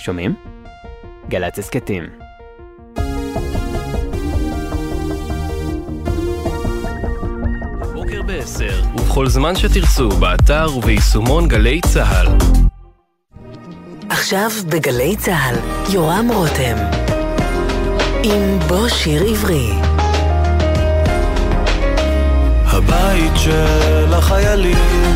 שומעים? גל"צ הסכתים. בוקר ב-10, ובכל זמן שתרצו, באתר וביישומון גלי צה"ל. עכשיו בגלי צה"ל, יורם רותם. עם בוא שיר עברי. הבית של החיילים,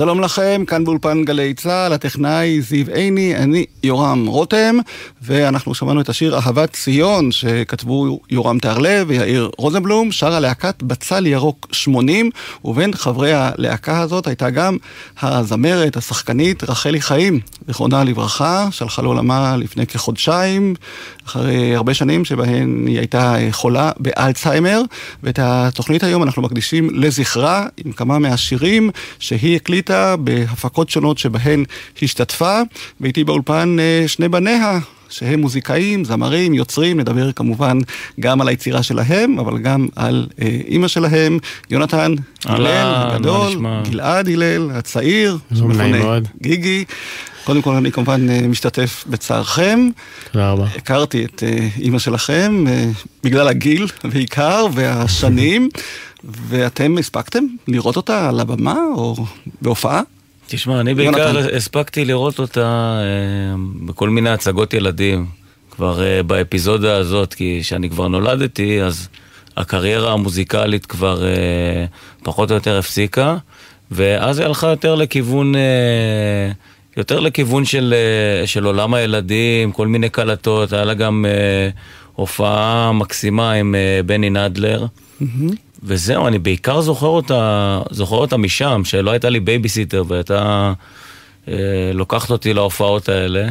שלום לכם, כאן באולפן גלי צה"ל, הטכנאי זיו עיני, אני יורם רותם, ואנחנו שמענו את השיר אהבת ציון, שכתבו יורם תהרלב ויאיר רוזנבלום, שרה להקת בצל ירוק 80, ובין חברי הלהקה הזאת הייתה גם הזמרת, השחקנית רחלי חיים, זיכרונה לברכה, שהלכה לעולמה לפני כחודשיים, אחרי הרבה שנים שבהן היא הייתה חולה באלצהיימר, ואת התוכנית היום אנחנו מקדישים לזכרה עם כמה מהשירים שהיא הקליטה בהפקות שונות שבהן השתתפה, ואיתי באולפן אה, שני בניה. שהם מוזיקאים, זמרים, יוצרים, נדבר כמובן גם על היצירה שלהם, אבל גם על אה, אימא שלהם, יונתן הלל הגדול? גלעד הלל הצעיר, שמכונה. גיגי. קודם כל אני כמובן אה, משתתף בצערכם. תודה רבה. הכרתי את אה, אימא שלכם אה, בגלל הגיל בעיקר והשנים, ואתם הספקתם לראות אותה על הבמה או בהופעה? תשמע, אני בעיקר יונתן. הספקתי לראות אותה בכל מיני הצגות ילדים. כבר באפיזודה הזאת, כי כשאני כבר נולדתי, אז הקריירה המוזיקלית כבר פחות או יותר הפסיקה, ואז היא הלכה יותר לכיוון אה, יותר לכיוון של, אה, של עולם הילדים, כל מיני קלטות, היה לה גם אה, הופעה מקסימה עם אה, בני נדלר. וזהו, אני בעיקר זוכר אותה, זוכר אותה משם, שלא הייתה לי בייביסיטר והייתה אה, לוקחת אותי להופעות האלה.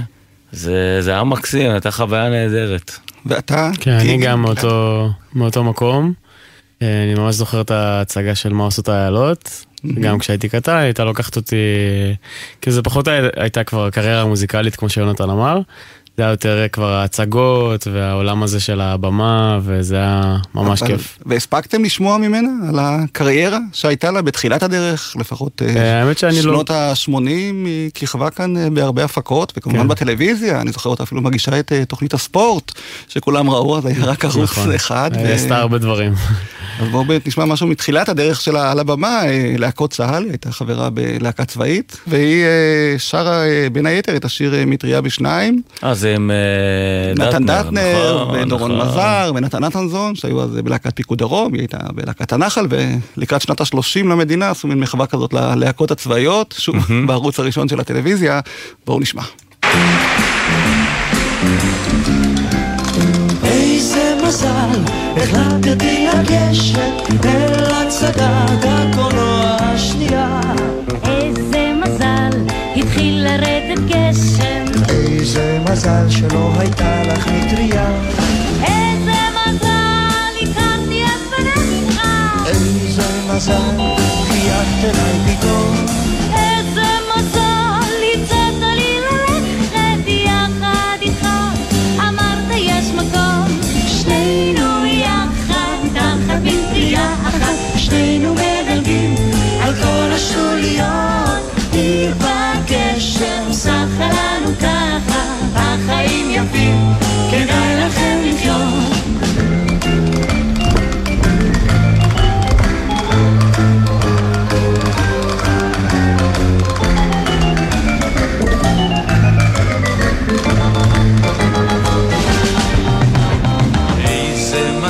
זה, זה היה מקסים, הייתה חוויה נהדרת. ואתה? כן, אני? גם מאותו, מאותו מקום. אה, אני ממש זוכר את ההצגה של מה עושות האיילות. גם כשהייתי קטן, הייתה לוקחת אותי... כי זה פחות הי- הייתה כבר קריירה מוזיקלית, כמו שיונתן אמר. זה היה יותר כבר ההצגות והעולם הזה של הבמה, וזה היה ממש כיף. והספקתם לשמוע ממנה על הקריירה שהייתה לה בתחילת הדרך, לפחות אה, אה, לא... שנות ה-80, היא כיכבה כאן אה, בהרבה הפקות, וכמובן כן. בטלוויזיה, אני זוכר אותה אפילו מגישה את תוכנית הספורט, שכולם ראו, אז היה רק ערוץ נכון. אחד. היא עשתה הרבה דברים. אז בואו נשמע משהו מתחילת הדרך שלה על הבמה, להקות צה"ל, היא הייתה חברה בלהקה צבאית, והיא שרה בין היתר את השיר מטריה בשניים. אה, זה עם אה, נתן דטנר, נכון, ודורון נכון. מזר, ונתן נתנזון, שהיו אז בלהקת פיקוד דרום, היא הייתה בלהקת הנחל, ולקראת שנת ה-30 למדינה עשו מין מחווה כזאת ללהקות הצבאיות, שוב, בערוץ הראשון של הטלוויזיה. בואו נשמע. איזה מזל, החלטתי לגשת אל הצגת הקולנוע השנייה. מזל שלא הייתה לך מטריה. איזה מזל, הכרתי את פניך. איזה מזל, חייגת אליי פתאום.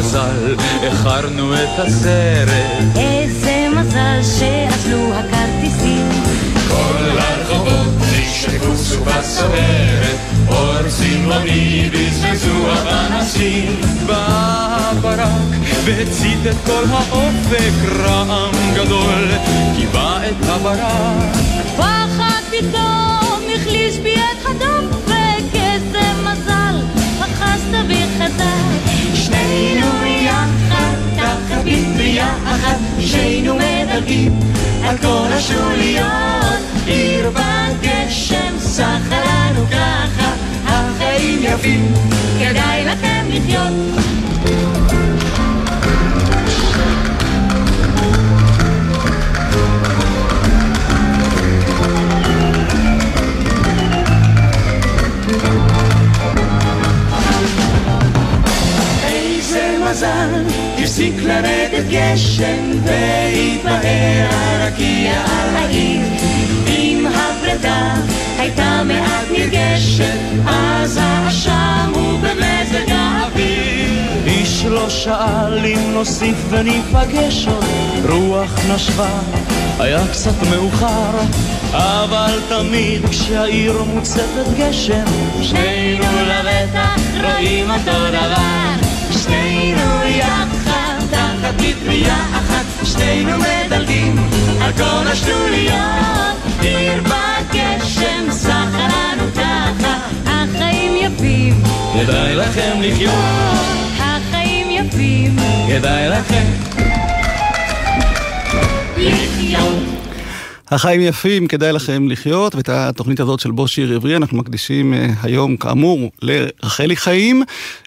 מזל, איחרנו את הסרט. איזה מזל שאזלו הכרטיסים. כל הרחובות נשקפו בסוערת, אור צבעוני בזבזו הפנסים. בא ברק והצית את כל האופק, רעם גדול קיבע את הברק. פחד פתאום החליש בי את הדופק, איזה מזל, אחזת בי חזק. שנינו יחד, תחת מטריה אחת, שנינו מדלגים על כל השוליות. עיר בגשם, סחה לנו ככה, החיים יפים, כדאי לכם לחיות. מזל, הפסיק לרדת גשם והתבהר הרקיע על העיר. אם הפרידה הייתה מעט נרגשת, אז האשם הוא במזג האוויר. איש לא שאל אם נוסיף וניפגש עוד, רוח נשבה, היה קצת מאוחר, אבל תמיד כשהעיר מוצפת גשם, שנינו לבטח רואים אותו דבר, שנינו יחד תחת מטריה אחת, שנינו מדלגים על כל השטוליות. עיר בגשם, לנו ככה, החיים יפים, כדאי לכם לחיות, החיים יפים, כדאי לכם לחיות. החיים יפים, כדאי לכם לחיות, ואת התוכנית הזאת של בו שיר עברי אנחנו מקדישים אה, היום, כאמור, לרחלי חיים,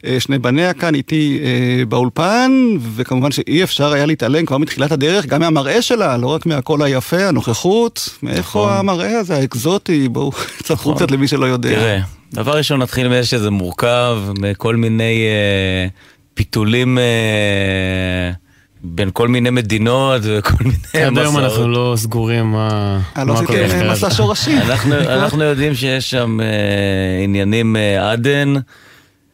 אה, שני בניה כאן איתי אה, באולפן, וכמובן שאי אפשר היה להתעלם כבר מתחילת הדרך, גם מהמראה שלה, לא רק מהקול היפה, הנוכחות, מאיפה נכון. המראה הזה, האקזוטי, בואו תספרו קצת למי שלא יודע. תראה, דבר ראשון נתחיל מזה שזה מורכב מכל מיני אה, פיתולים אה, בין כל מיני מדינות וכל מיני עד היום מסעות. אנחנו לא סגורים מה אה, לא עשיתם אה, מסע. שורשים. אנחנו, יודעים שיש שם אה, עניינים מעדן,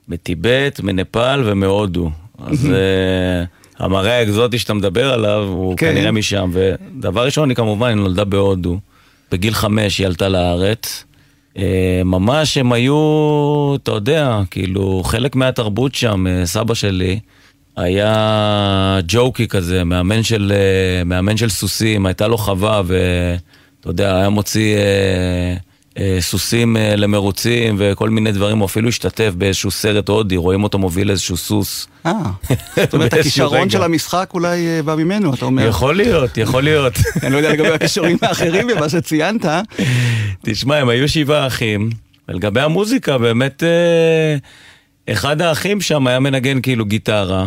מטיבט, מנפאל ומהודו. אז אה, המראה האקזוטי שאתה מדבר עליו הוא כן. כנראה משם. ודבר ראשון, היא כמובן נולדה בהודו. בגיל חמש היא עלתה לארץ. ממש הם היו, אתה יודע, כאילו, חלק מהתרבות שם, סבא שלי היה ג'וקי כזה, מאמן של, אה, מאמן של סוסים, הייתה לו חווה, ואתה יודע, היה מוציא אה, אה, סוסים אה, למרוצים וכל מיני דברים, הוא אפילו השתתף באיזשהו סרט הודי, רואים אותו מוביל איזשהו סוס. אה, זאת אומרת, הכישרון רגע. של המשחק אולי אה, בא ממנו, אתה אומר. יכול להיות, יכול להיות. אני לא יודע לגבי הכישורים האחרים במה שציינת. תשמע, הם היו שבעה אחים, ולגבי המוזיקה, באמת, אה, אחד האחים שם היה מנגן כאילו גיטרה,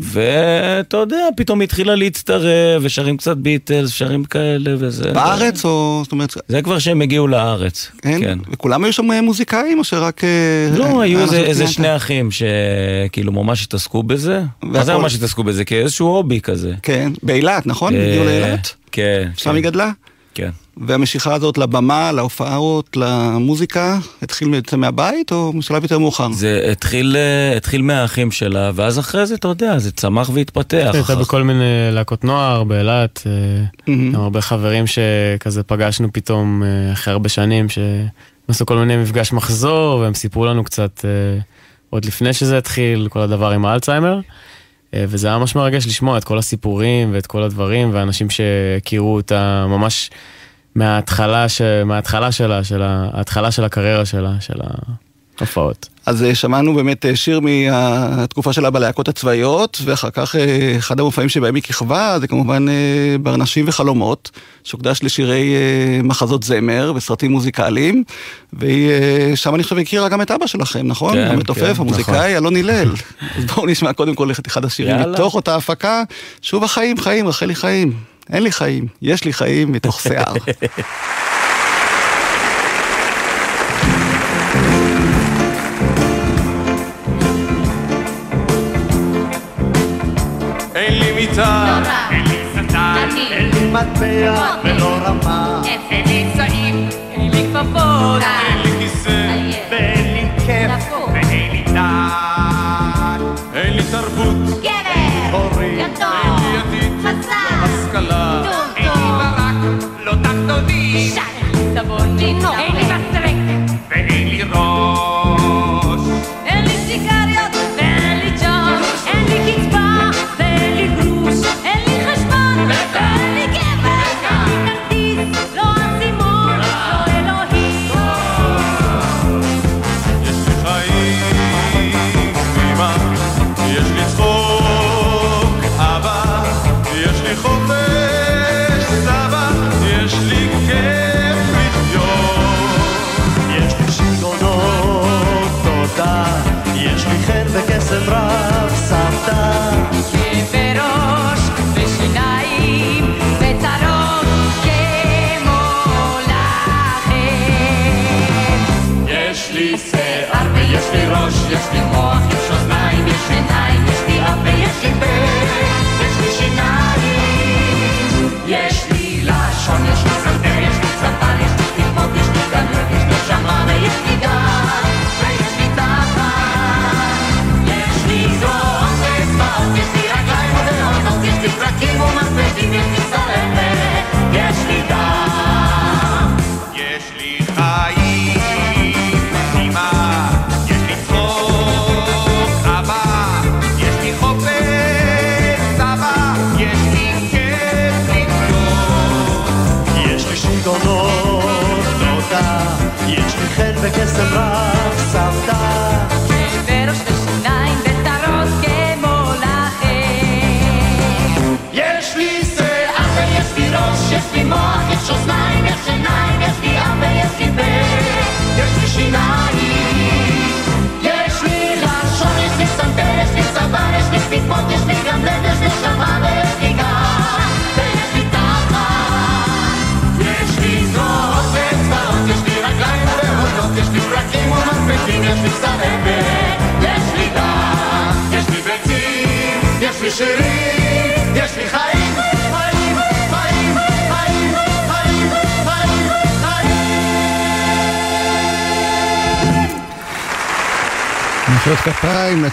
ואתה יודע, פתאום התחילה להצטרף, ושרים קצת ביטלס, שרים כאלה וזה. בארץ או, זאת אומרת, זה כבר שהם הגיעו לארץ, כן? כן. וכולם היו שם אה, מוזיקאים או שרק... אה, לא, היו האנשים איזה, איזה? שני אחים שכאילו ממש התעסקו בזה. מה זה ממש התעסקו בזה? כאיזשהו הובי כזה. כן, באילת, נכון? הגיעו אה, לאילת? כן. שם כן, היא גדלה? כן. והמשיכה הזאת לבמה, להופעות, למוזיקה, התחיל בעצם מהבית או משלב יותר מאוחר? זה התחיל, אה, התחיל מהאחים שלה, ואז אחרי זה, אתה יודע, זה צמח והתפתח. הייתה בכל מיני להקות נוער באילת. גם הרבה חברים שכזה פגשנו פתאום אה, אחרי הרבה שנים, שעשו כל מיני מפגש מחזור, והם סיפרו לנו קצת עוד לפני שזה התחיל, כל הדבר עם האלצהיימר. וזה היה ממש מרגש לשמוע את כל הסיפורים ואת כל הדברים, ואנשים שהכירו אותה ממש מההתחלה, ש... מההתחלה שלה, של ההתחלה של הקריירה שלה, של ההופעות. אז אה, שמענו באמת אה, שיר מהתקופה שלה בלהקות הצבאיות, ואחר כך אה, אחד המופעים שבהם היא כיכבה, זה כמובן ברנשים וחלומות, שהוקדש לשירי מחזות זמר וסרטים מוזיקליים, והיא שם אני חושב הכירה גם את אבא שלכם, נכון? כן, המתופף, כן, המוזיקאי, אלון הלל. אז בואו נשמע קודם כל את אחד השירים יאללה. מתוך אותה הפקה, שוב החיים, חיים, רחלי חיים. אין לי חיים, יש לי חיים מתוך שיער. אין לי מיטה, אין לי שטן, אין לי מטבע ולא רמה. אין לי צעים, אין לי כפפות,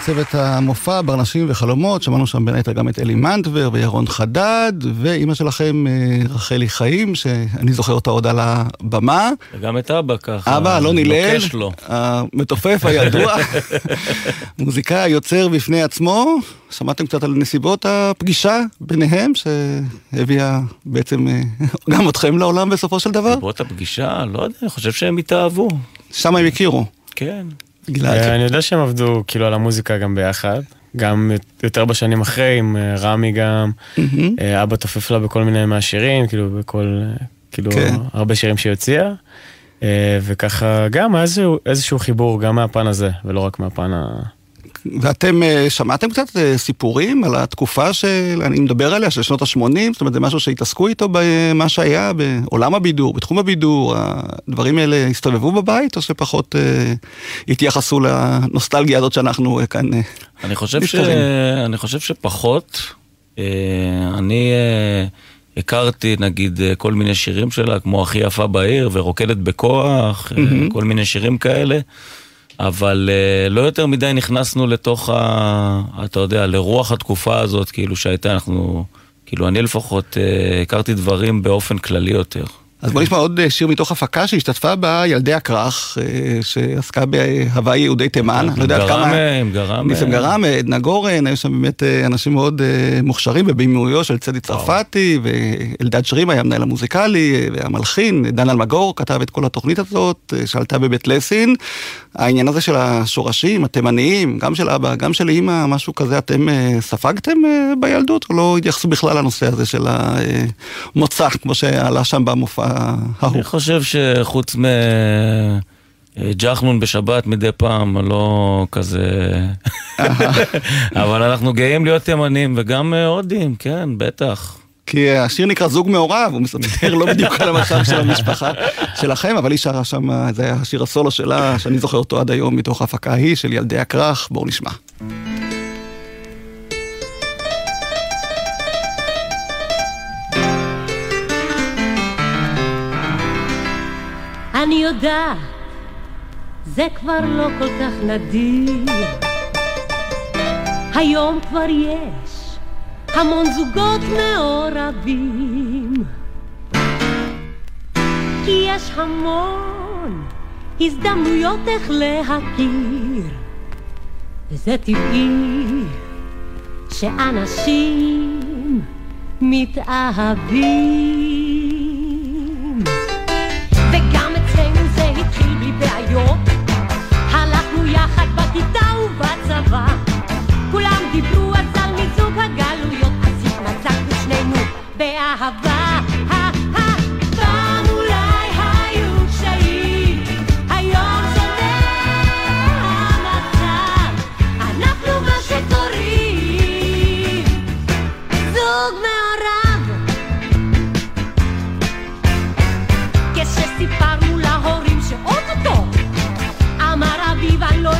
לצוות המופע, ברנשים וחלומות, שמענו שם בין היתר גם את אלי מנדבר וירון חדד, ואימא שלכם אה, רחלי חיים, שאני זוכר אותה עוד על הבמה. וגם את אבא ככה. אבא, אלון הלל. המתופף הידוע, מוזיקאי יוצר בפני עצמו. שמעתם קצת על נסיבות הפגישה ביניהם, שהביאה בעצם אה, גם אתכם לעולם בסופו של דבר? נסיבות הפגישה, לא יודע, אני חושב שהם התאהבו. שם הם הכירו. כן. גלעד. אה, אני יודע שהם עבדו כאילו על המוזיקה גם ביחד. גם יותר בשנים אחרי, עם אה, רמי גם, אה, אבא תופף לה בכל מיני מהשירים, כאילו בכל, כאילו כן. הרבה שירים שהיא הוציאה. אה, וככה גם היה איזשהו חיבור גם מהפן הזה, ולא רק מהפן ה... ואתם אה, שמעתם קצת אה, סיפורים על התקופה שאני מדבר עליה, של שנות ה-80? זאת אומרת, זה משהו שהתעסקו איתו במה שהיה בעולם הבידור, בתחום הבידור, הדברים האלה הסתובבו בבית, או שפחות אה, התייחסו לנוסטלגיה הזאת שאנחנו אה, כאן... אה, אני חושב, ש... נזכרים? אני חושב שפחות. אה, אני אה, הכרתי נגיד אה, כל מיני שירים שלה, כמו הכי יפה בעיר ורוקדת בכוח, מהמם. כל מיני שירים כאלה. אבל אה, לא יותר מדי נכנסנו לתוך ה... אתה יודע, לרוח התקופה הזאת, כאילו שהייתה, אנחנו... כאילו אני לפחות אה, הכרתי דברים באופן כללי יותר. אז בוא נשמע עוד אה, שיר מתוך הפקה שהשתתפה בה ילדי הכרך, אה, שעסקה בהוואי יהודי תימן. אני לא יודע עד גרם, כמה... אה, עם גרם. ניסים אה, גרם, עדנה גורן, היו שם באמת אה, אנשים מאוד אה, מוכשרים, בבימויו של צדי צרפתי, ואלדד שרים היה המנהל המוזיקלי, אה, והמלחין, דן אלמגור כתב את כל התוכנית הזאת, אה, שעלתה בבית לסין. העניין הזה של השורשים, התימניים, גם של אבא, גם של אימא, משהו כזה, אתם אה, ספגתם אה, בילדות, או לא התייחסו בכלל לנושא הזה של המוצא, כמו שעלה שם במופע ההוא? אני חושב שחוץ מ... אה, ג'חנון בשבת מדי פעם, לא כזה... אבל אנחנו גאים להיות תימנים וגם אה, הודים, כן, בטח. כי השיר נקרא זוג מעורב, הוא מספר לא בדיוק על המצב של המשפחה שלכם, אבל היא שרה שם, זה היה השיר הסולו שלה, שאני זוכר אותו עד היום מתוך ההפקה ההיא של ילדי הכרך, בואו נשמע. אני יודעת, זה כבר לא כל כך נדיר. היום כבר יש המון זוגות מעורבים. כי יש המון הזדמנויות איך להכיר. וזה טבעי שאנשים מתאהבים. באהבה. אביב אני לא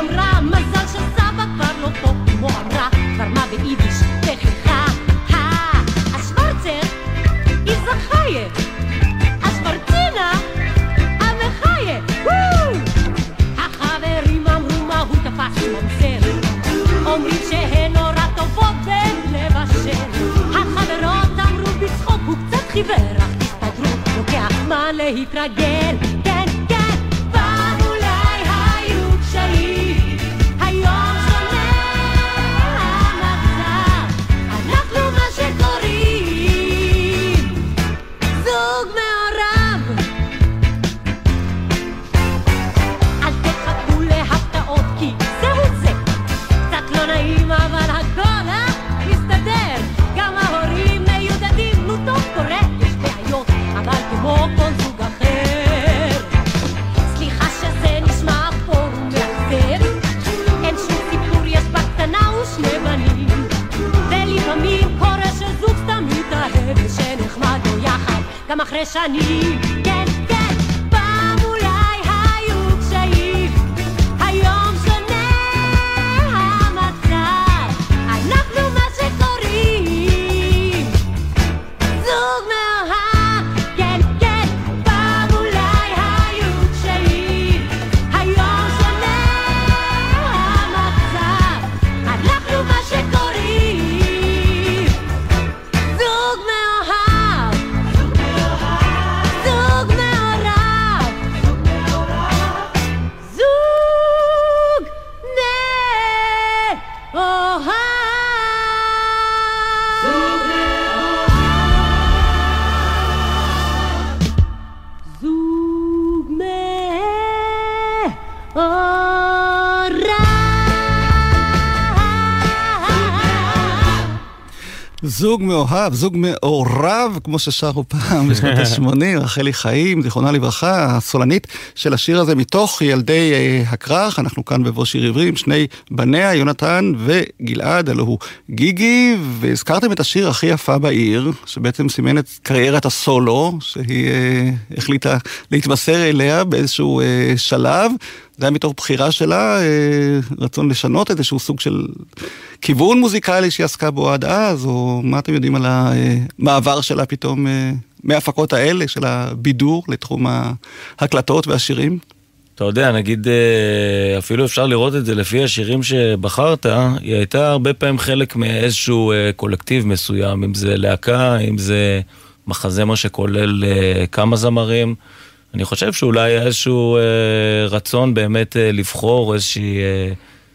אמרה מזל שסבא כבר לא פה אמו אמרה כבר מה ביידיש איזכיה השוורצינה המחיה החברים אמרו מה הוא תפס ממזר אומרים שהן נורא טובות בלבשל החברות אמרו בצחוק הוא קצת חיוור. אך תסתדרו לוקח זמן להתרגל זוג מאוהב, זוג מעורב, כמו ששרו פעם בשנות ה-80, רחלי חיים, זיכרונה לברכה, הסולנית של השיר הזה מתוך ילדי אה, הכרך, אנחנו כאן בבוא שיר עברים, שני בניה, יונתן וגלעד, הלו הוא גיגי, והזכרתם את השיר הכי יפה בעיר, שבעצם סימן את קריירת הסולו, שהיא אה, החליטה להתמסר אליה באיזשהו אה, שלב. זה היה מתוך בחירה שלה, אה, רצון לשנות איזשהו סוג של כיוון מוזיקלי שהיא עסקה בו עד אז, או מה אתם יודעים על המעבר שלה פתאום אה, מההפקות האלה של הבידור לתחום ההקלטות והשירים? אתה יודע, נגיד, אה, אפילו אפשר לראות את זה לפי השירים שבחרת, היא הייתה הרבה פעמים חלק מאיזשהו אה, קולקטיב מסוים, אם זה להקה, אם זה מחזמר שכולל כמה זמרים. אני חושב שאולי היה איזשהו רצון באמת לבחור איזושהי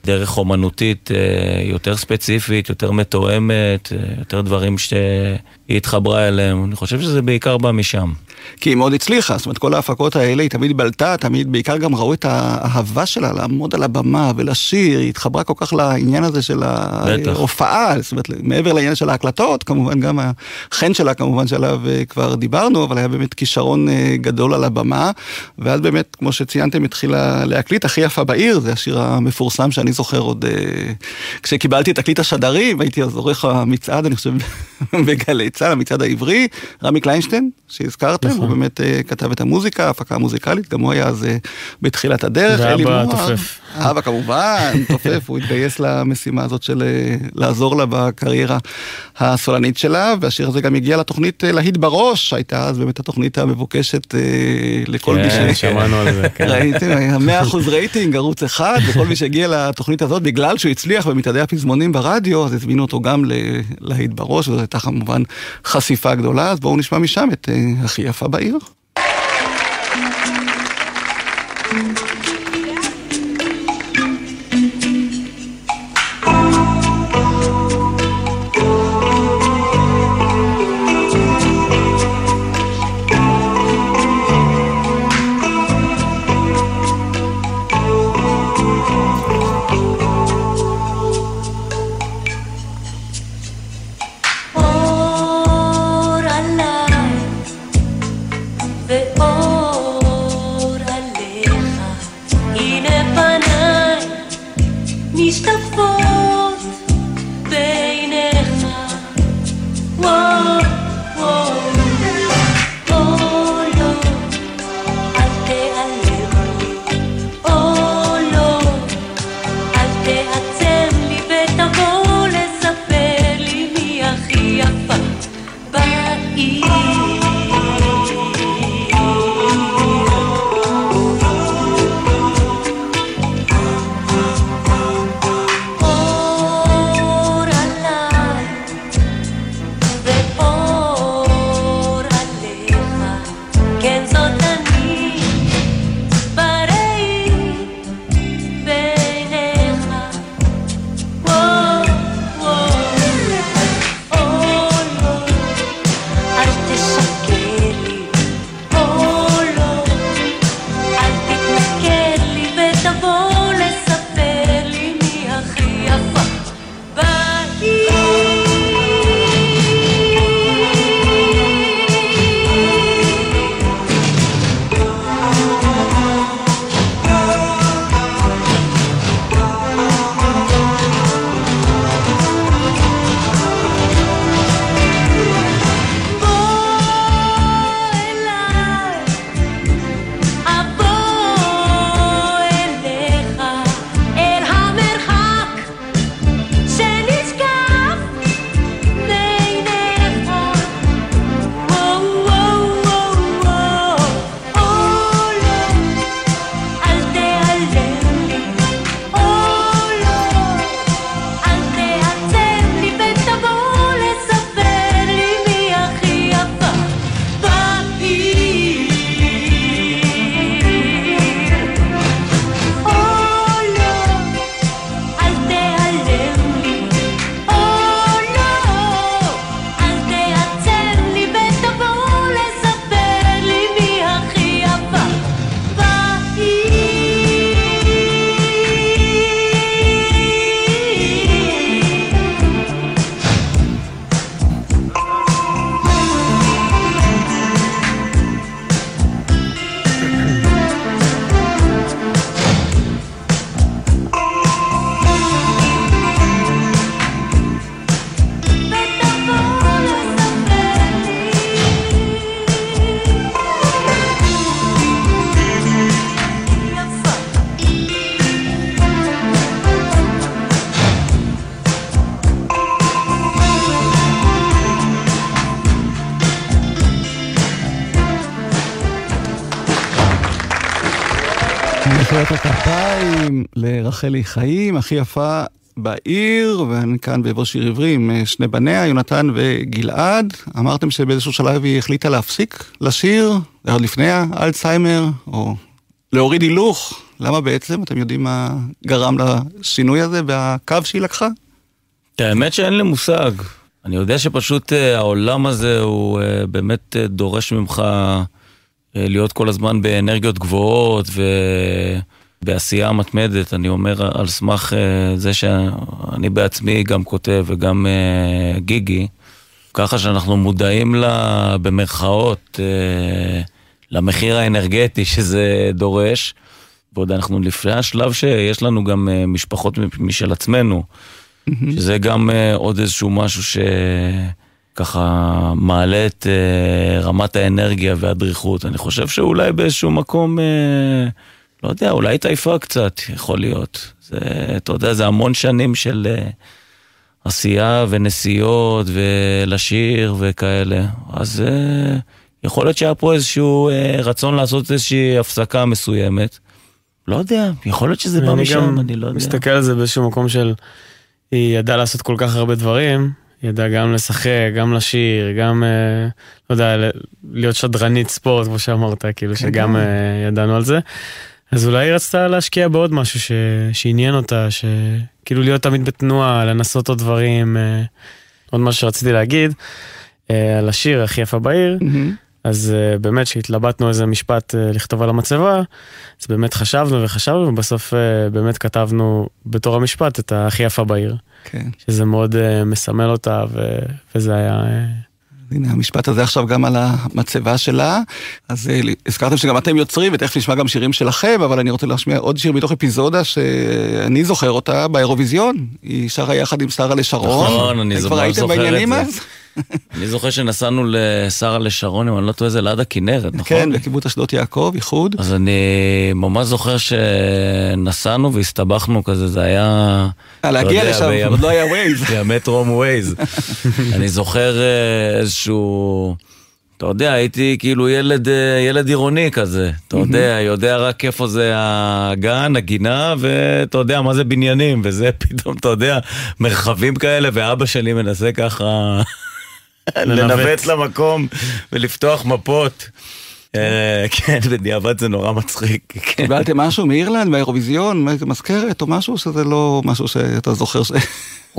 דרך אומנותית אה, יותר ספציפית, יותר מתואמת, אה, יותר דברים שהיא התחברה אליהם. אני חושב שזה בעיקר בא משם. כי היא מאוד הצליחה, זאת אומרת כל ההפקות האלה היא תמיד בלטה, תמיד בעיקר גם ראו את האהבה שלה לעמוד על הבמה ולשיר, היא התחברה כל כך לעניין הזה של. ההופעה, זאת אומרת מעבר לעניין של ההקלטות, כמובן גם החן שלה כמובן שעליו אה, כבר דיברנו, אבל היה באמת כישרון אה, גדול על הבמה, ואז באמת, כמו שציינתם, התחילה להקליט, הכי יפה בעיר, זה השיר המפורסם שאני זוכר עוד אה, כשקיבלתי את תקליט השדרים, הייתי אז עורך המצעד, אני חושב, בגלי צה"ל, המצעד העברי, רמי קליינשטיין, שהזכרתם, הוא באמת אה, כתב את המוזיקה, ההפקה המוזיקלית, גם הוא היה אז אה, בתחילת הדרך. אלי מוהר. תופף. אבא כמובן, תופף, הוא התגייס למשימה הזאת של אה, לעזור לה בקריירה הסולנית שלה, והשיר הזה גם הגיע לתוכנית להיט בראש, הייתה אז באמת התוכנית המבוקשת לכל מי ש... כן, שמענו על זה, כן. ראיתם, היה 100% רייטינג, ערוץ אחד, וכל מי שהגיע לתוכנית הזאת, בגלל שהוא הצליח במתעדי הפזמונים ברדיו, אז הזמינו אותו גם ל- להיט בראש, וזו הייתה כמובן חשיפה גדולה, אז בואו נשמע משם את אה, הכי יפה בעיר. לרחלי חיים, הכי יפה בעיר, ואני כאן באבו שיר עברי עם אה, שני בניה, יונתן וגלעד. אמרתם שבאיזשהו שלב היא החליטה להפסיק לשיר, עוד לפני האלצהיימר, או להוריד הילוך. למה בעצם? אתם יודעים מה גרם לשינוי הזה והקו שהיא לקחה? האמת שאין לי מושג. אני יודע שפשוט אה, העולם הזה הוא אה, באמת דורש ממך להיות כל הזמן באנרגיות גבוהות ובעשייה מתמדת. אני אומר על סמך אה, זה שאני בעצמי גם כותב וגם אה, גיגי, ככה שאנחנו מודעים לה, במרכאות אה, למחיר האנרגטי שזה דורש. ועוד אנחנו לפני השלב שיש לנו גם משפחות משל עצמנו. שזה גם עוד איזשהו משהו שככה מעלה את אה, רמת האנרגיה והדריכות. אני חושב שאולי באיזשהו מקום, אה, לא יודע, אולי התעייפה קצת, יכול להיות. זה, אתה יודע, זה המון שנים של אה, עשייה ונסיעות ולשיר וכאלה. אז אה, יכול להיות שהיה פה איזשהו אה, רצון לעשות איזושהי הפסקה מסוימת. לא יודע, יכול להיות שזה בא אני משם, גם אני לא יודע. מסתכל על זה באיזשהו מקום של... היא ידעה לעשות כל כך הרבה דברים, היא ידעה גם לשחק, גם לשיר, גם, אה, לא יודע, להיות שדרנית ספורט, כמו שאמרת, כאילו שגם אה, ידענו על זה. אז אולי היא רצתה להשקיע בעוד משהו ש... שעניין אותה, שכאילו להיות תמיד בתנועה, לנסות עוד דברים. אה, עוד משהו שרציתי להגיד, אה, על השיר הכי יפה בעיר, אז uh, באמת שהתלבטנו איזה משפט לכתוב על המצבה, אז באמת חשבנו וחשבנו, ובסוף באמת כתבנו בתור המשפט את הכי יפה בעיר. כן. שזה מאוד מסמל אותה, ו... וזה היה... הנה המשפט הזה עכשיו גם על המצבה שלה. אז אה, הזכרתם שגם אתם יוצרים, ותכף נשמע גם שירים שלכם, אבל אני רוצה להשמיע עוד שיר מתוך אפיזודה שאני זוכר אותה באירוויזיון. היא שרה יחד עם שרה לשרון. נכון, אני זוכר כבר הייתם זוכר את בעניינים זה. אז? אני זוכר שנסענו לשרה לשרון, אם אני לא טועה, זה ליד הכנרת, נכון? כן, בקיבוץ אשדות יעקב, איחוד. אז אני ממש זוכר שנסענו והסתבכנו כזה, זה היה... אה, להגיע לשם, בימ- עוד לא היה ווייז. בימי טרום ווייז. אני זוכר אה, איזשהו... אתה יודע, הייתי כאילו ילד, אה, ילד עירוני כזה. אתה יודע, יודע רק איפה זה הגן, הגינה, ואתה יודע מה זה בניינים, וזה פתאום, אתה יודע, מרחבים כאלה, ואבא שלי מנסה ככה לנווט למקום ולפתוח מפות. אה, כן, בדיעבד זה נורא מצחיק. כן. קיבלתם משהו מאירלנד, מהאירוויזיון, מזכרת או משהו, שזה לא משהו שאתה זוכר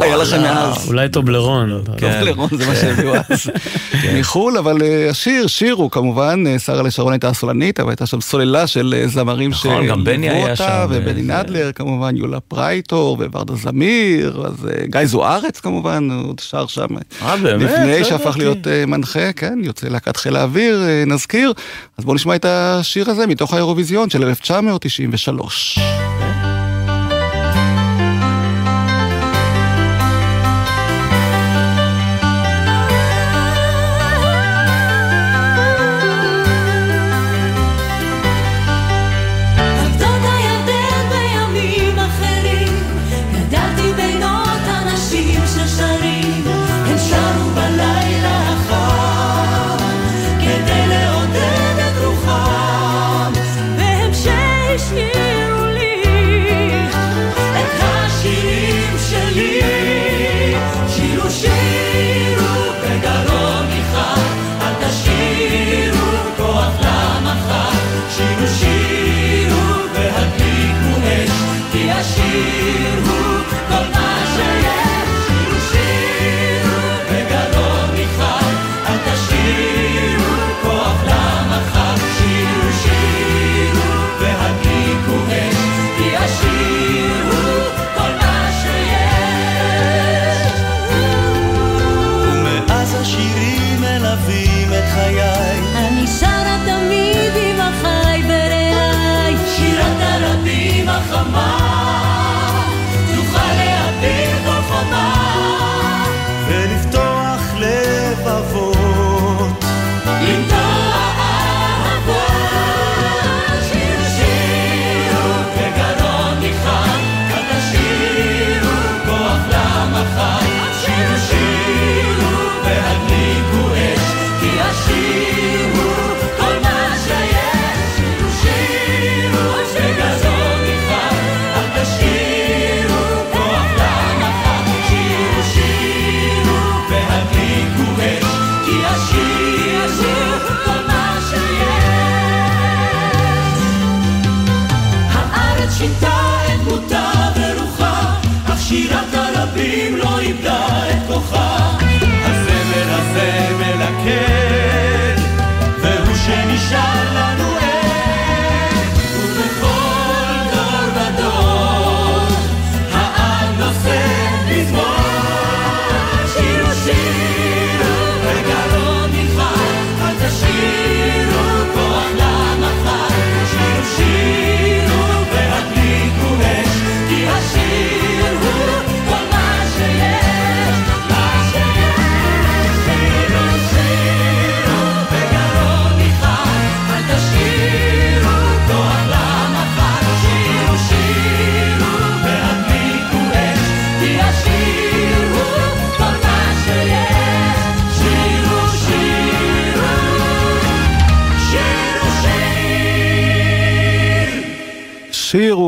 שהיה לכם מאז. אולי טובלרון. כן. טובלרון זה מה שהביאו אז מחו"ל, אבל אה, השיר, שיר הוא כמובן, אה, שרה לשרון הייתה הסולנית, אבל הייתה שם סוללה של אה, זמרים נכון, גם בני היה אותה, שם, ובני נדלר כמובן, יולה פרייטור וורדה זמיר, אז גיא זוארץ כמובן, הוא עוד שר שם. אה, באמת? לפני שהפך ידעתי. להיות מנחה, כן, יוצא להקת חיל האוויר, נזכיר. אז בואו נשמע את השיר הזה מתוך האירוויזיון של 1993. כי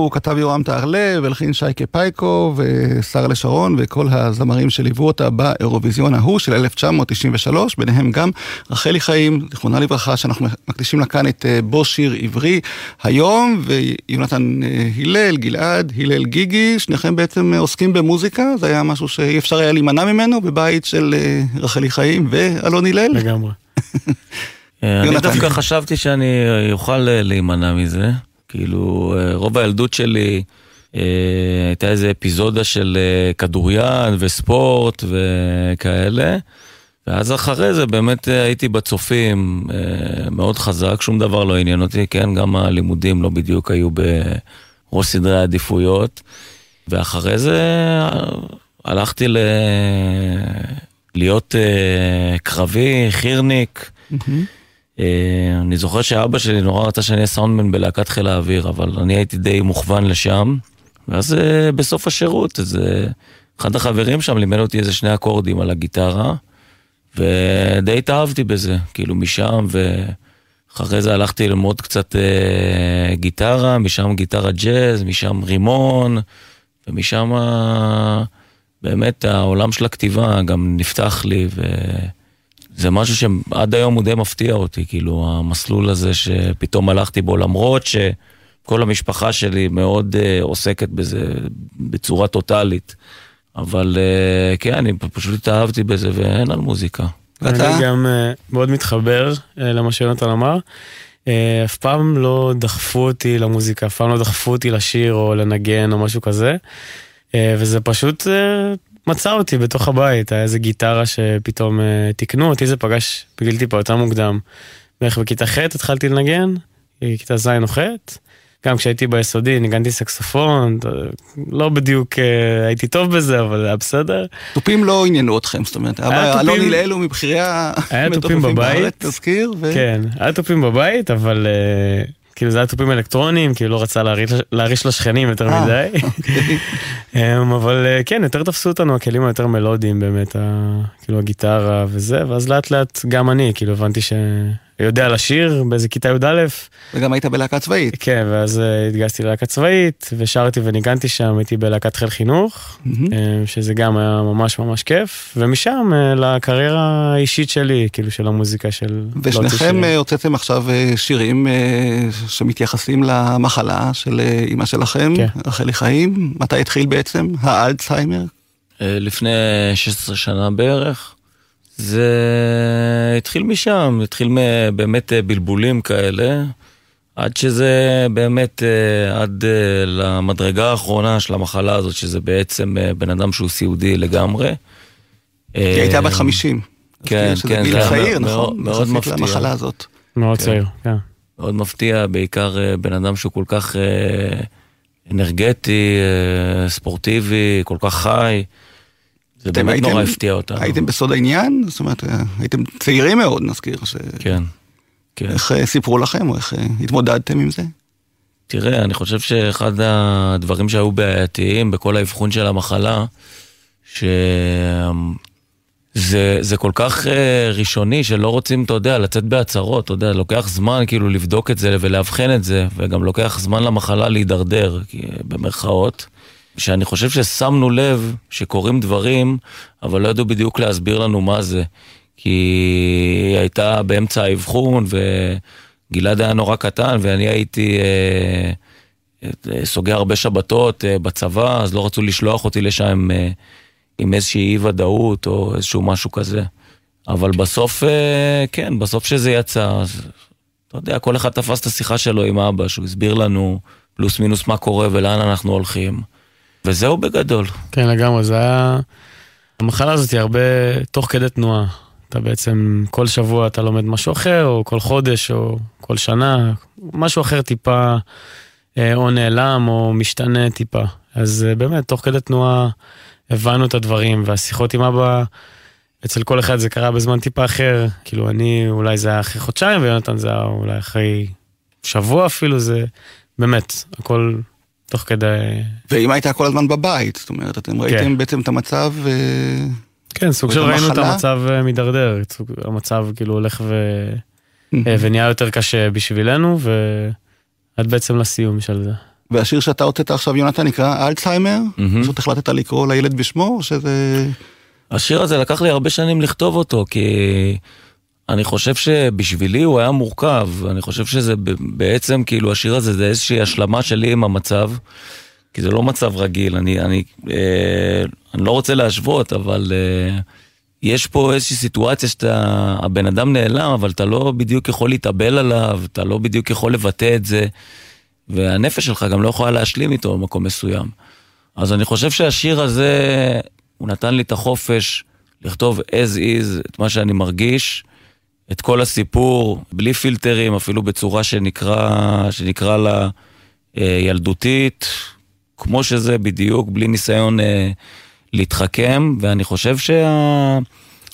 הוא כתב יורם טהרלב, הלחין שייקה פייקו ושרה לשרון וכל הזמרים שליוו אותה באירוויזיון ההוא של 1993, ביניהם גם רחלי חיים, זיכרונה לברכה, שאנחנו מקדישים לה כאן את אה, בו שיר עברי היום, ויונתן אה, הלל, גלעד, הלל גיגי, שניכם בעצם אה, עוסקים במוזיקה, זה היה משהו שאי אפשר היה להימנע ממנו בבית של רחלי חיים ואלון הלל. לגמרי. אני. דווקא חשבתי שאני אוכל להימנע מזה. כאילו, אה, רוב הילדות שלי אה, הייתה איזה אפיזודה של אה, כדוריד וספורט וכאלה. ואז אחרי זה באמת הייתי בצופים מאוד חזק, שום דבר לא עניין אותי, כן, גם הלימודים לא בדיוק היו בראש סדרי העדיפויות. ואחרי זה הלכתי ל... להיות קרבי, חירניק. אה, אני זוכר שאבא שלי נורא רצה שאני אהיה סאונדמן בלהקת חיל האוויר, אבל אני הייתי די מוכוון לשם. ואז אה, בסוף השירות, אז אה, אחד החברים שם לימד אותי איזה שני אקורדים על הגיטרה, ודי התאהבתי בזה, כאילו משם, ואחרי זה הלכתי ללמוד קצת אה, גיטרה, משם גיטרה ג'אז, משם רימון, ומשם אה, באמת העולם של הכתיבה גם נפתח לי, ו... זה משהו שעד היום הוא די מפתיע אותי, כאילו המסלול הזה שפתאום הלכתי בו, למרות שכל המשפחה שלי מאוד uh, עוסקת בזה בצורה טוטאלית. אבל uh, כן, אני פשוט התאהבתי בזה ואין על מוזיקה. ואתה? אני גם אה, מאוד מתחבר אה, למה שיונתן אמר. אה, אף פעם לא דחפו אותי למוזיקה, אף פעם לא דחפו אותי לשיר או לנגן או משהו כזה. אה, וזה פשוט אה, מצא אותי בתוך הבית, היה איזה גיטרה שפתאום אה, תיקנו אותי, זה פגש בגיל טיפה יותר מוקדם. בערך בכיתה ח' התחלתי לנגן, כיתה ז' או ח'. גם כשהייתי ביסודי ניגנתי סקסופון, אה, לא בדיוק אה, הייתי טוב בזה, אבל היה בסדר. תופים לא עניינו אתכם, זאת אומרת, תופים- אלון הלל הוא מבכירי המתופפים בבית. בארץ, תזכיר, ו- כן, היה תופים בבית, אבל אה, כאילו זה היה תופים אלקטרוניים, כאילו לא רצה להריש- להריש לשכנים יותר אה, מדי. אוקיי. אמ, אבל אה, כן, יותר תפסו אותנו הכלים היותר מלודיים באמת, כאילו הגיטרה וזה, ואז לאט לאט גם אני, כאילו הבנתי שיודע לשיר באיזה כיתה י"א, וגם היית בלהקה צבאית. כן, ואז אה, התגייסתי ללהקה צבאית, ושרתי וניגנתי שם, הייתי בלהקת חיל חינוך. אה, שזה גם היה ממש ממש כיף, ומשם אה, לקריירה האישית שלי, כאילו של המוזיקה של... ושניכם הוצאתם עכשיו אה, שירים שמתייחסים למחלה של אימא שלכם, כן. רחלי חיים. מתי התחיל בעצם האלצהיימר? לפני 16 שנה בערך. זה התחיל משם, התחיל באמת אה, בלבולים כאלה, עד שזה באמת, אה, עד אה, למדרגה האחרונה של המחלה הזאת, שזה בעצם בן אדם שהוא סיעודי לגמרי. היא הייתה בת 50. כן, שזה כן, גיל זה היה צעיר, מאוד- נכון? מאוד מפתיע. למחלה הזאת. מאוד כן. צעיר, כן. מאוד מפתיע, בעיקר בן אדם שהוא כל כך אנרגטי, ספורטיבי, כל כך חי. זה באמת הייתם- נורא הפתיע אותנו. הייתם בסוד העניין? זאת אומרת, אה, הייתם צעירים מאוד, נזכיר. ש- כן, כן. איך אה, סיפרו לכם, או איך אה, התמודדתם עם זה? תראה, אני חושב שאחד הדברים שהיו בעייתיים בכל האבחון של המחלה, שזה זה כל כך אה, ראשוני שלא רוצים, אתה יודע, לצאת בהצהרות, אתה יודע, לוקח זמן כאילו לבדוק את זה ולאבחן את זה, וגם לוקח זמן למחלה להידרדר, כי- במרכאות. שאני חושב ששמנו לב שקורים דברים, אבל לא ידעו בדיוק להסביר לנו מה זה. כי היא הייתה באמצע האבחון, וגלעד היה נורא קטן, ואני הייתי אה, אה, סוגר הרבה שבתות אה, בצבא, אז לא רצו לשלוח אותי לשם אה, עם איזושהי אי ודאות או איזשהו משהו כזה. אבל בסוף, אה, כן, בסוף שזה יצא, אז אתה יודע, כל אחד תפס את השיחה שלו עם אבא, שהוא הסביר לנו פלוס מינוס מה קורה ולאן אנחנו הולכים. וזהו בגדול. כן, לגמרי, זה היה... המחלה הזאת היא הרבה תוך כדי תנועה. אתה בעצם, כל שבוע אתה לומד משהו אחר, או כל חודש, או כל שנה, משהו אחר טיפה, אה, או נעלם, או משתנה טיפה. אז אה, באמת, תוך כדי תנועה הבנו את הדברים, והשיחות עם אבא, אצל כל אחד זה קרה בזמן טיפה אחר. כאילו, אני, אולי זה היה אחרי חודשיים, ויונתן זה היה אולי אחרי שבוע אפילו, זה באמת, הכל תוך כדי... ואמא הייתה כל הזמן בבית, זאת אומרת, אתם ראיתם בעצם את המצב, אה, כן, סוג של ראינו את? המצב אה, מידרדר, המצב כאילו הולך ו... אה, ונהיה יותר קשה בשבילנו, ועד בעצם לסיום של זה. והשיר שאתה הוצאת עכשיו, יונתן, נקרא אלצהיימר? פשוט החלטת לקרוא לילד בשמו, או שזה... השיר הזה לקח לי הרבה שנים לכתוב אותו, כי אני חושב שבשבילי הוא היה מורכב. אני חושב שזה בעצם, כאילו, השיר הזה זה איזושהי השלמה שלי עם המצב, כי זה לא מצב רגיל. אני, אני, אה, אני לא רוצה להשוות, אבל אה, יש פה איזושהי סיטואציה שאתה, הבן אדם נעלם, אבל אתה לא בדיוק יכול להתאבל עליו, אתה לא בדיוק יכול לבטא את זה, והנפש שלך גם לא יכולה להשלים איתו במקום מסוים. אז אני חושב שהשיר הזה, הוא נתן לי את החופש לכתוב as is את מה שאני מרגיש, את כל הסיפור, בלי פילטרים, אפילו בצורה שנקרא, שנקרא לה אה, ילדותית, כמו שזה בדיוק, בלי ניסיון אה, להתחכם, ואני חושב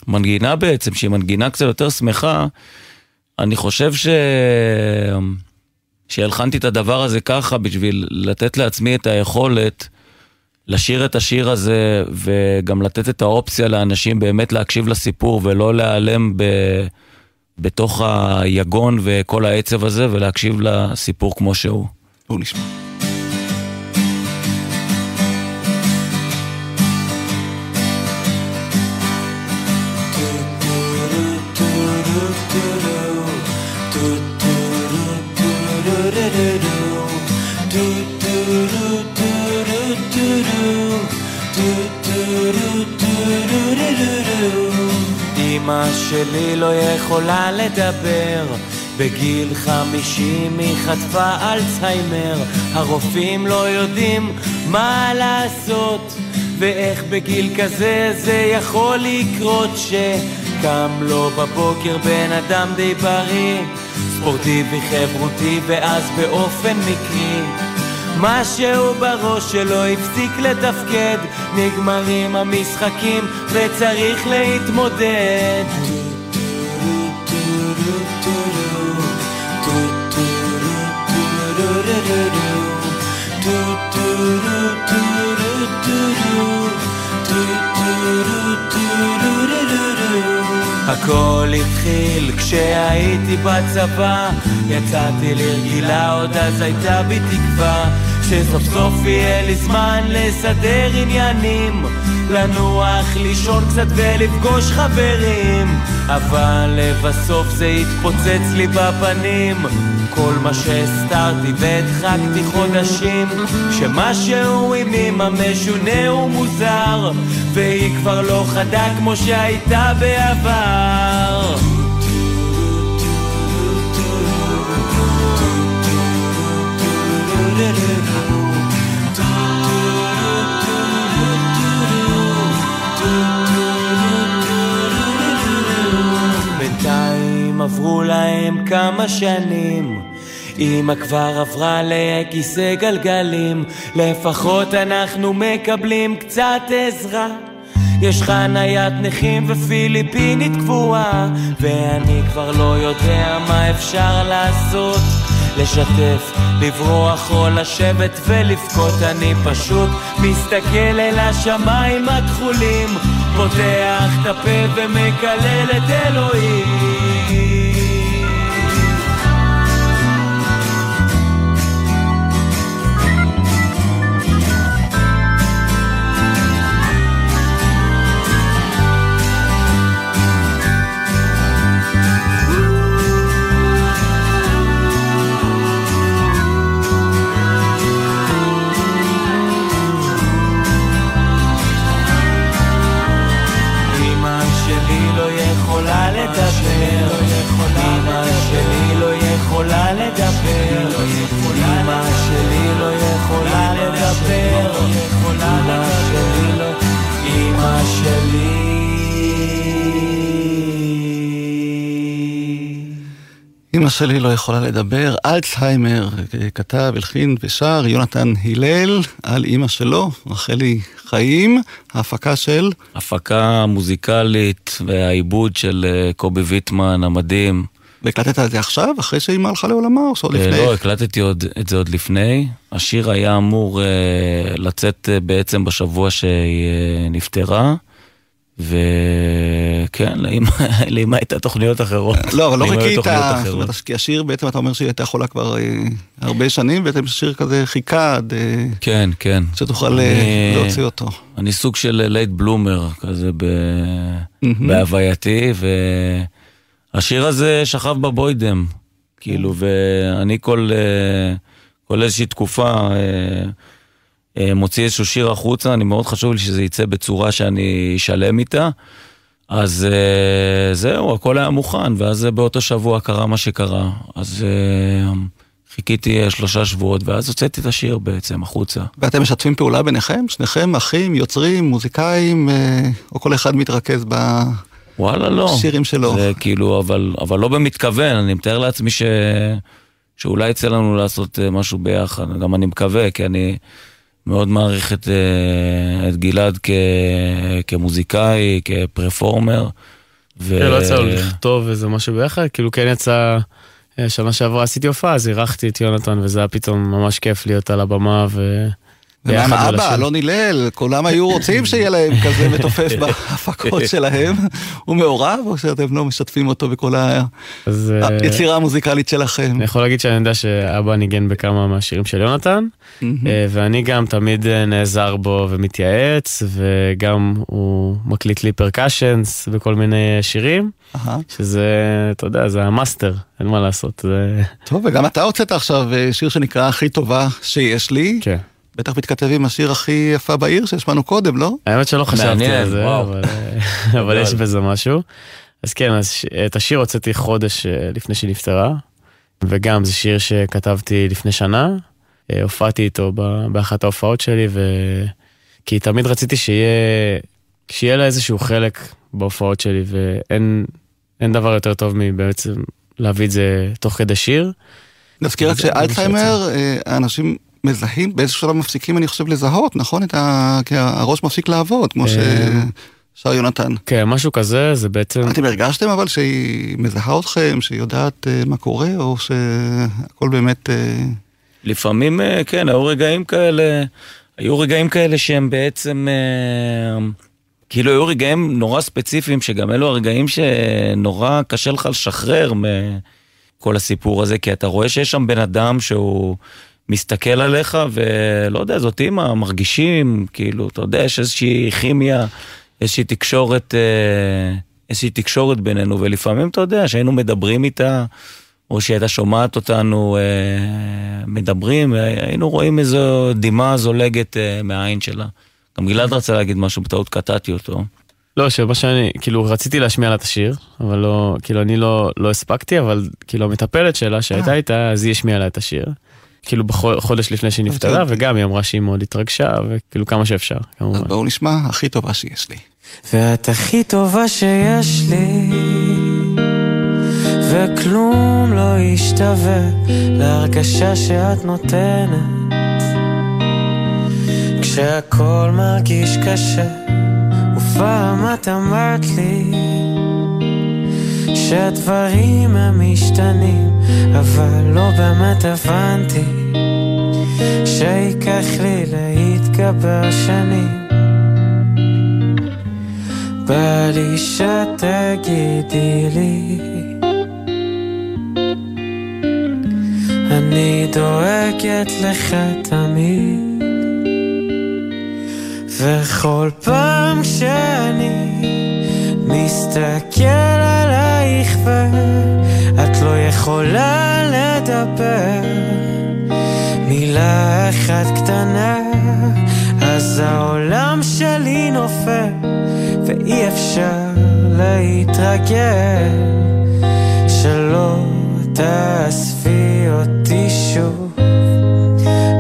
שהמנגינה בעצם, שהיא מנגינה קצת יותר שמחה, אני חושב ש... שהלחנתי את הדבר הזה ככה בשביל לתת לעצמי את היכולת לשיר את השיר הזה וגם לתת את האופציה לאנשים באמת להקשיב לסיפור ולא להיעלם ב... בתוך היגון וכל העצב הזה ולהקשיב לסיפור כמו שהוא. בואו נשמע. אמא שלי לא יכולה לדבר. בגיל חמישים היא חטפה אלצהיימר. הרופאים לא יודעים מה לעשות ואיך בגיל כזה זה יכול לקרות שקם לו בבוקר בן אדם די בריא. ספורטיבי חברותי ואז באופן מקרי משהו בראש שלו הפסיק לתפקד. נגמרים המשחקים וצריך להתמודד. הכל התחיל כשהייתי בצבא. יצאתי לרגילה, עוד אז הייתה בי תקווה שסוף סוף יהיה לי זמן לסדר עניינים. לנוח, לישון קצת ולפגוש חברים. אבל לבסוף זה התפוצץ לי בפנים. כל מה שהסתרתי והדחקתי חודשים. שמשהו עם אמא משונה ומוזר. והיא כבר לא חדה כמו שהייתה בעבר עברו להם כמה שנים. אמא כבר עברה לכיסא גלגלים לפחות אנחנו מקבלים קצת עזרה. יש חניית נכים ופיליפינית קבועה ואני כבר לא יודע מה אפשר לעשות. לשתף, לברוח או לשבת ולבכות אני פשוט מסתכל אל השמיים הכחולים פותח את הפה ומקלל את אלוהים שלי לא יכולה לדבר, אלצהיימר, אה, כתב, הלחין ושר יונתן הלל על אמא שלו, רחלי חיים, ההפקה של... הפקה מוזיקלית והעיבוד של אה, קובי ויטמן המדהים. והקלטת את זה עכשיו, אחרי שאמא הלכה לעולמה, או שעוד אה, לפני? לא, הקלטתי עוד, את זה עוד לפני. השיר היה אמור אה, לצאת אה, בעצם בשבוע שהיא אה, נפטרה, וכן, לאמא- הייתה תוכניות אחרות. לא, אבל לא חיכית, זאת. אומרת, כי השיר בעצם אתה אומר שהיא הייתה חולה כבר אה, הרבה שנים, בעצם שיר כזה חיכה עד אה, כן, כן. שתוכל אה, להוציא אותו. אני סוג של late bloomer כזה. בהווייתי, והשיר הזה שכב בבוידם, כאילו, ואני כל, איזושהי תקופה מוציא איזשהו שיר החוצה, אני מאוד חשוב לי שזה יצא בצורה שאני שלם איתה. אז אה, זהו, הכל היה מוכן, ואז באותו שבוע קרה מה שקרה. אז אה, חיכיתי אה, שלושה שבועות, ואז הוצאתי את השיר בעצם החוצה. ואתם משתפים פעולה ביניכם? שניכם אחים, יוצרים, מוזיקאים, אה, או כל אחד מתרכז וואלה, לא. בשירים שלו? זה כאילו, אבל, אבל לא במתכוון, אני מתאר לעצמי ש... שאולי יצא לנו לעשות אה, משהו ביחד, גם אני מקווה, כי אני מאוד מעריך את, אה, את גלעד כ... כמוזיקאי, כפרפורמר. ו... כן, לא יצא לו לכתוב איזה משהו ביחד, כאילו כן יצא, אה, שנה שעברה עשיתי הופעה, אז אירחתי את יונתן, וזה היה פתאום ממש כיף להיות על הבמה, ו... ומה עם ביחד אבא, ולשיר. אלון הלל, כולם היו רוצים שיהיה להם כזה מתופף בהפקות שלהם. הוא מעורב, או שאתם לא משתפים אותו בכל אה, היצירה המוזיקלית שלכם? אני יכול להגיד שאני יודע שאבא ניגן בכמה מהשירים של יונתן. אה, ואני גם תמיד אה, נעזר בו ומתייעץ, וגם הוא מקליט לי percussions וכל מיני שירים. שזה, אתה יודע, זה המאסטר, אין מה לעשות. טוב, וגם אתה הוצאת עכשיו שיר שנקרא הכי טובה שיש לי. כן. בטח מתכתב עם השיר הכי יפה בעיר שהשמענו קודם, לא? האמת שלא חשבתי על זה. אבל, יש בזה משהו. אז כן, אז את השיר הוצאתי חודש אה, לפני שהיא נפטרה, וגם זה שיר שכתבתי לפני שנה, אה, הופעתי איתו באחת ההופעות שלי, ו... כי תמיד רציתי שיהיה, שיהיה לה איזשהו חלק בהופעות שלי, ואין אין דבר יותר טוב מבעצם להביא את זה תוך כדי שיר. נזכיר רק שאלצהיימר, אה, האנשים מזהים, באיזשהו שלב מפסיקים, אני חושב, לזהות, נכון? את ה... כי הראש מפסיק לעבוד, כמו אה. ששר יונתן. כן, משהו כזה, זה בעצם... אתם הרגשתם אבל שהיא מזהה אתכם, שהיא יודעת אה, מה קורה, או שהכל באמת... אה, לפעמים, כן, היו רגעים כאלה, היו רגעים כאלה שהם בעצם, כאילו היו רגעים נורא ספציפיים, שגם אלו הרגעים שנורא קשה לך לשחרר מכל הסיפור הזה, כי אתה רואה שיש שם בן אדם שהוא מסתכל עליך, ולא יודע, זאת אימא, מרגישים, כאילו, אתה יודע, יש איזושהי כימיה, איזושהי תקשורת, אה, איזושהי תקשורת בינינו, ולפעמים, אתה יודע, שהיינו מדברים איתה, או שהיא הייתה שומעת אותנו אה, מדברים, היינו רואים איזו דמעה זולגת אה, מהעין שלה. גם גלעד רצה להגיד משהו, בטעות קטעתי אותו. לא, שמה שאני, כאילו רציתי להשמיע לה את השיר, אבל לא, כאילו אני לא, לא הספקתי, אבל כאילו המטפלת שלה שהייתה אה. איתה, אז היא השמיעה לה את השיר. כאילו בחודש לפני שהיא נפטרה. וגם היא אמרה שהיא מאוד התרגשה, וכאילו כמה שאפשר, כמובן. אז בואו נשמע, הכי טובה שיש לי. ואת הכי טובה שיש לי וכלום לא ישתווה להרגשה שאת נותנת כשהכל מרגיש קשה ופעם את אמרת לי שהדברים הם משתנים אבל לא באמת הבנתי שייקח לי להתגבר שנים. בא לי שתגידי לי אני דואגת לך תמיד וכל פעם שאני מסתכל עלייך ואת לא יכולה לדבר. מילה אחת קטנה אז העולם שלי נופל ואי אפשר להתרגל. שלא תאספי אותי שוב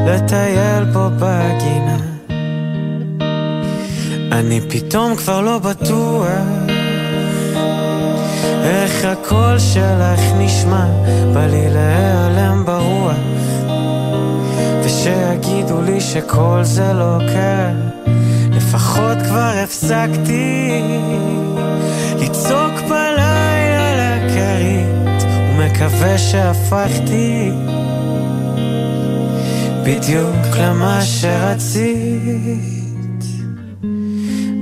לטייל פה בגינה. אני פתאום כבר לא בטוח איך הקול שלך נשמע בא לי להיעלם ברוח. ושיגידו לי שכל זה לא קרה לפחות כבר הפסקתי לצעוק בלילה לכרית ומקווה שהפכתי בדיוק למה שרצית.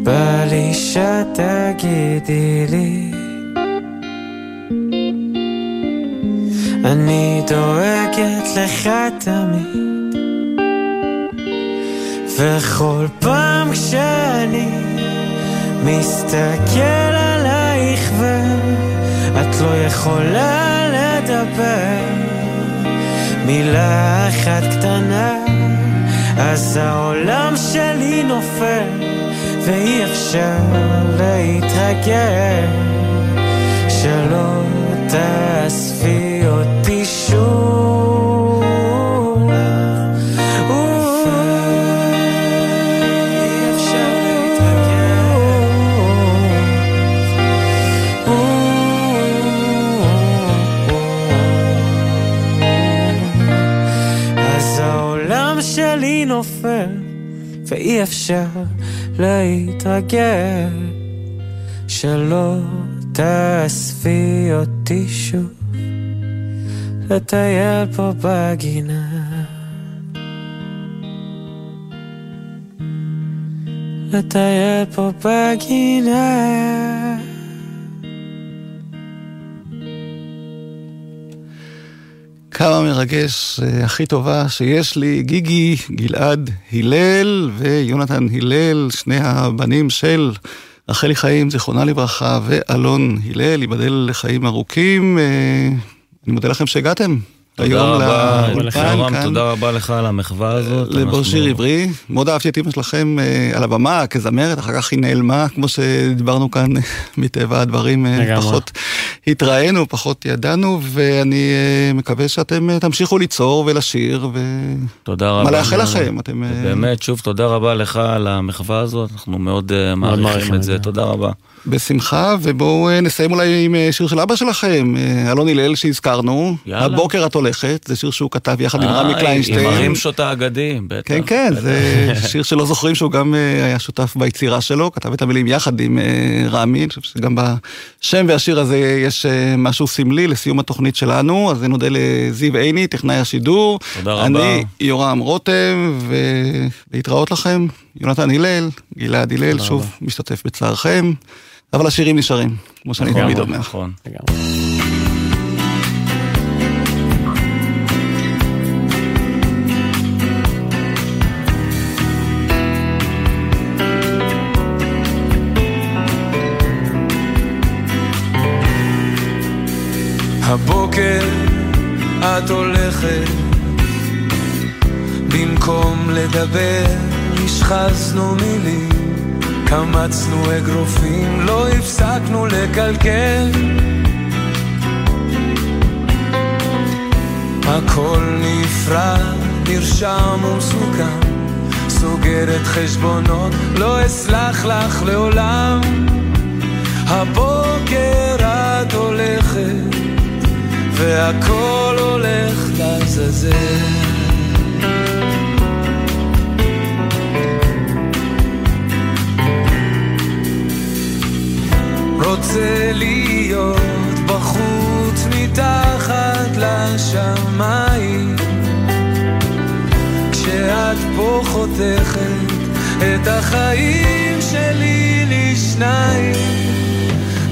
בא לי שתגידי לי אני דואגת לך תמיד. וכל פעם כשאני מסתכל עלייך ואת לא יכולה לדבר מילה אחת קטנה אז העולם שלי נופל ואי אפשר להתרגל. שלא תאספי ואי אפשר להתרגל שלא תאספי אותי שוב לטייל פה בגינה. לטייל פה בגינה כמה מרגש, אה, הכי טובה שיש לי, גיגי, גלעד הלל ויונתן הלל, שני הבנים של רחלי חיים, זיכרונה לברכה, ואלון הלל, ייבדל לחיים ארוכים. אה, אני מודה לכם שהגעתם. היום לאולפן כאן. תודה רבה לך על המחווה הזאת. לבור אנחנו- שיר עברי. מאוד אהבתי את אמא שלכם אה, על הבמה כזמרת, אחר כך היא נעלמה, כמו שדיברנו כאן, מטבע הדברים, אה. פחות התראינו, פחות ידענו, ואני אה, מקווה שאתם תמשיכו ליצור ולשיר, תודה רבה. ומה לאחל. לכם, אתם... באמת, שוב, תודה רבה לך על המחווה הזאת, אנחנו מאוד מעריכים את זה. תודה רבה. בשמחה, ובואו אה, נסיים אולי עם אה, שיר של אבא שלכם, אה, אלון הלל שהזכרנו, יאללה. הבוקר את הולכת, זה שיר שהוא כתב יחד עם רמי עם קליינשטיין. הרימשוט האגדי, בטח. כן, כן. זה שיר שלא זוכרים שהוא גם היה שותף ביצירה שלו, כתב את המילים יחד עם רמי, אני חושב שגם בשם והשיר הזה יש משהו סמלי לסיום התוכנית שלנו, אז נודה לזיו עיני, טכנאי השידור. תודה רבה. אני יורם רותם, ולהתראות לכם, יונתן הלל, גלעד הלל, שוב משתתף בצערכם, אבל השירים נשארים, כמו שאני לגמרי, תמיד אומר. נכון. הבוקר את הולכת במקום לדבר השחזנו מילים קמצנו אגרופים לא הפסקנו לקלקל. הכל נפרד נרשם ומסוכם. סוגרת חשבונות לא אסלח לך לעולם. הבוקר את הולכת והכל הולך לעזאזל. רוצה להיות בחוץ מתחת לשמיים. כשאת פה חותכת את החיים שלי לשניים.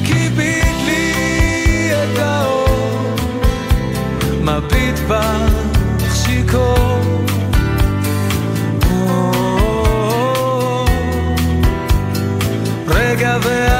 כיבית לי את האור מביט בך שיכור. רגע כבר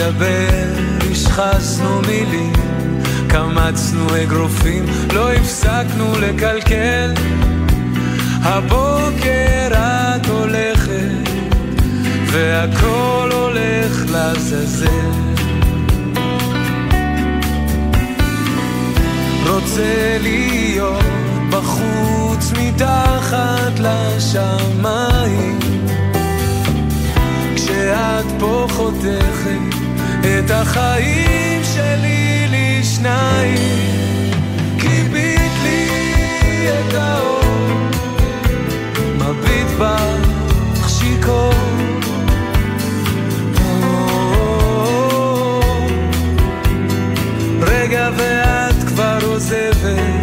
לדבר, השחזנו מילים, קמצנו אגרופים, לא הפסקנו לקלקל. הבוקר את הולכת, והכל הולך לעזאזל. רוצה להיות בחוץ מתחת לשמיים, כשאת פה חותכת את החיים שלי לשניים. כיבית לי את האור מביט בך שיכור רגע ואת כבר עוזבת.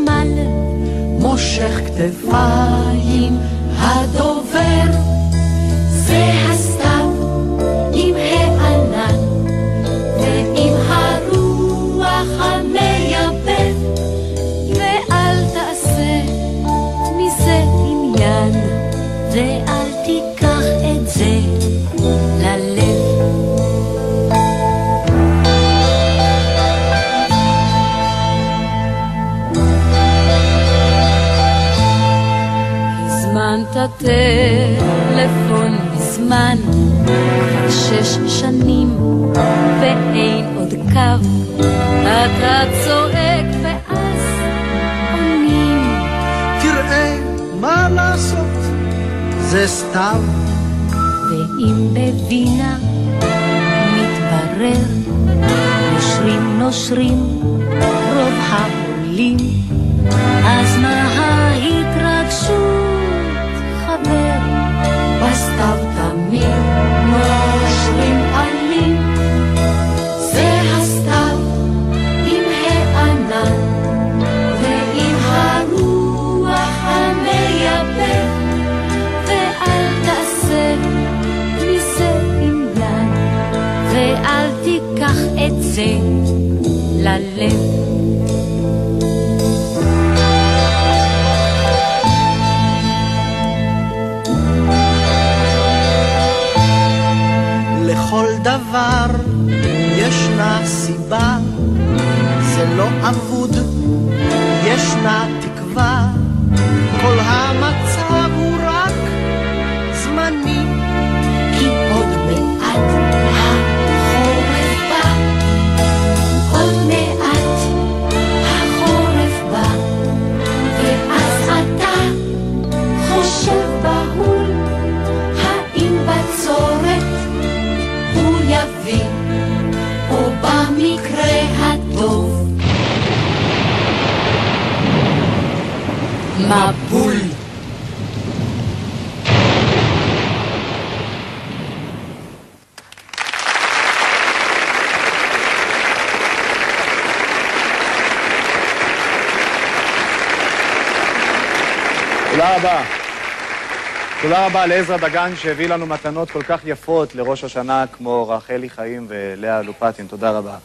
חשמל, מושך כתפיים הדובר, זה הס... הטלפון מזמן, כבר שש שנים ואין עוד קו. אתה צועק ואז עונים. תראה מה לעשות, זה סתיו. ואם בווינה מתברר, נושרים נושרים רוב העולים, אז מה... love. דבר ישנה סיבה, זה לא אבוד, ישנה תקווה, כל המקום תודה רבה לעזרא דגן שהביא לנו מתנות כל כך יפות לראש השנה כמו רחלי חיים ולאה לופטין. תודה רבה.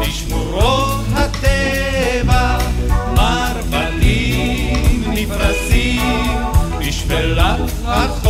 בשמורות הטבע, בשפלת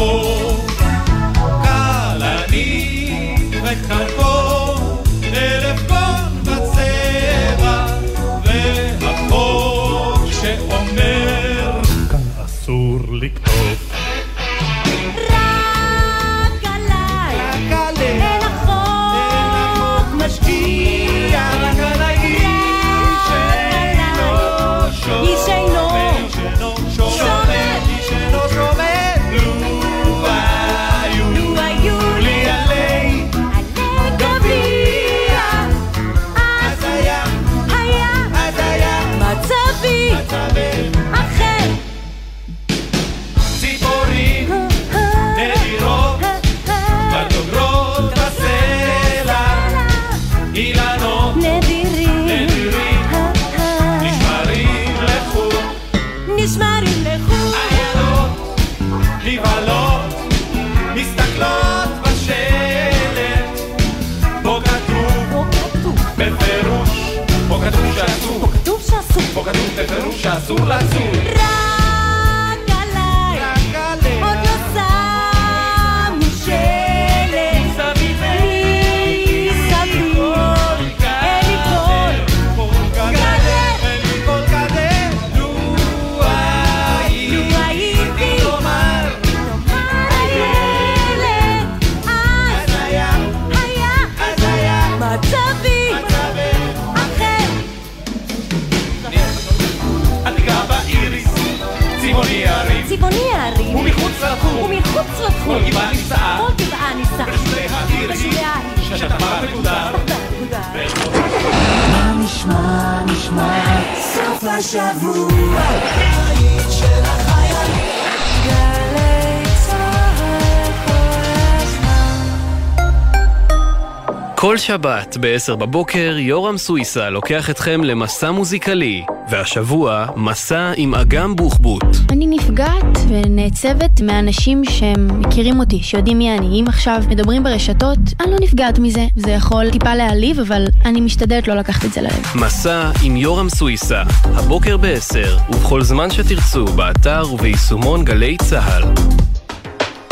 כל שבת ב-10 בבוקר יורם סוויסה לוקח אתכם למסע מוזיקלי, והשבוע מסע עם אגם בוחבוט. אני נפגעת ונעצבת מאנשים שהם מכירים אותי, שיודעים מי אני. אם עכשיו מדברים ברשתות, אני לא נפגעת מזה. זה יכול טיפה להעליב, אבל אני משתדלת לא לקחת את זה ללב. מסע עם יורם סוויסה, הבוקר ב-10, ובכל זמן שתרצו, באתר וביישומון גלי צה"ל.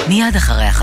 מיד אחרי החדשות.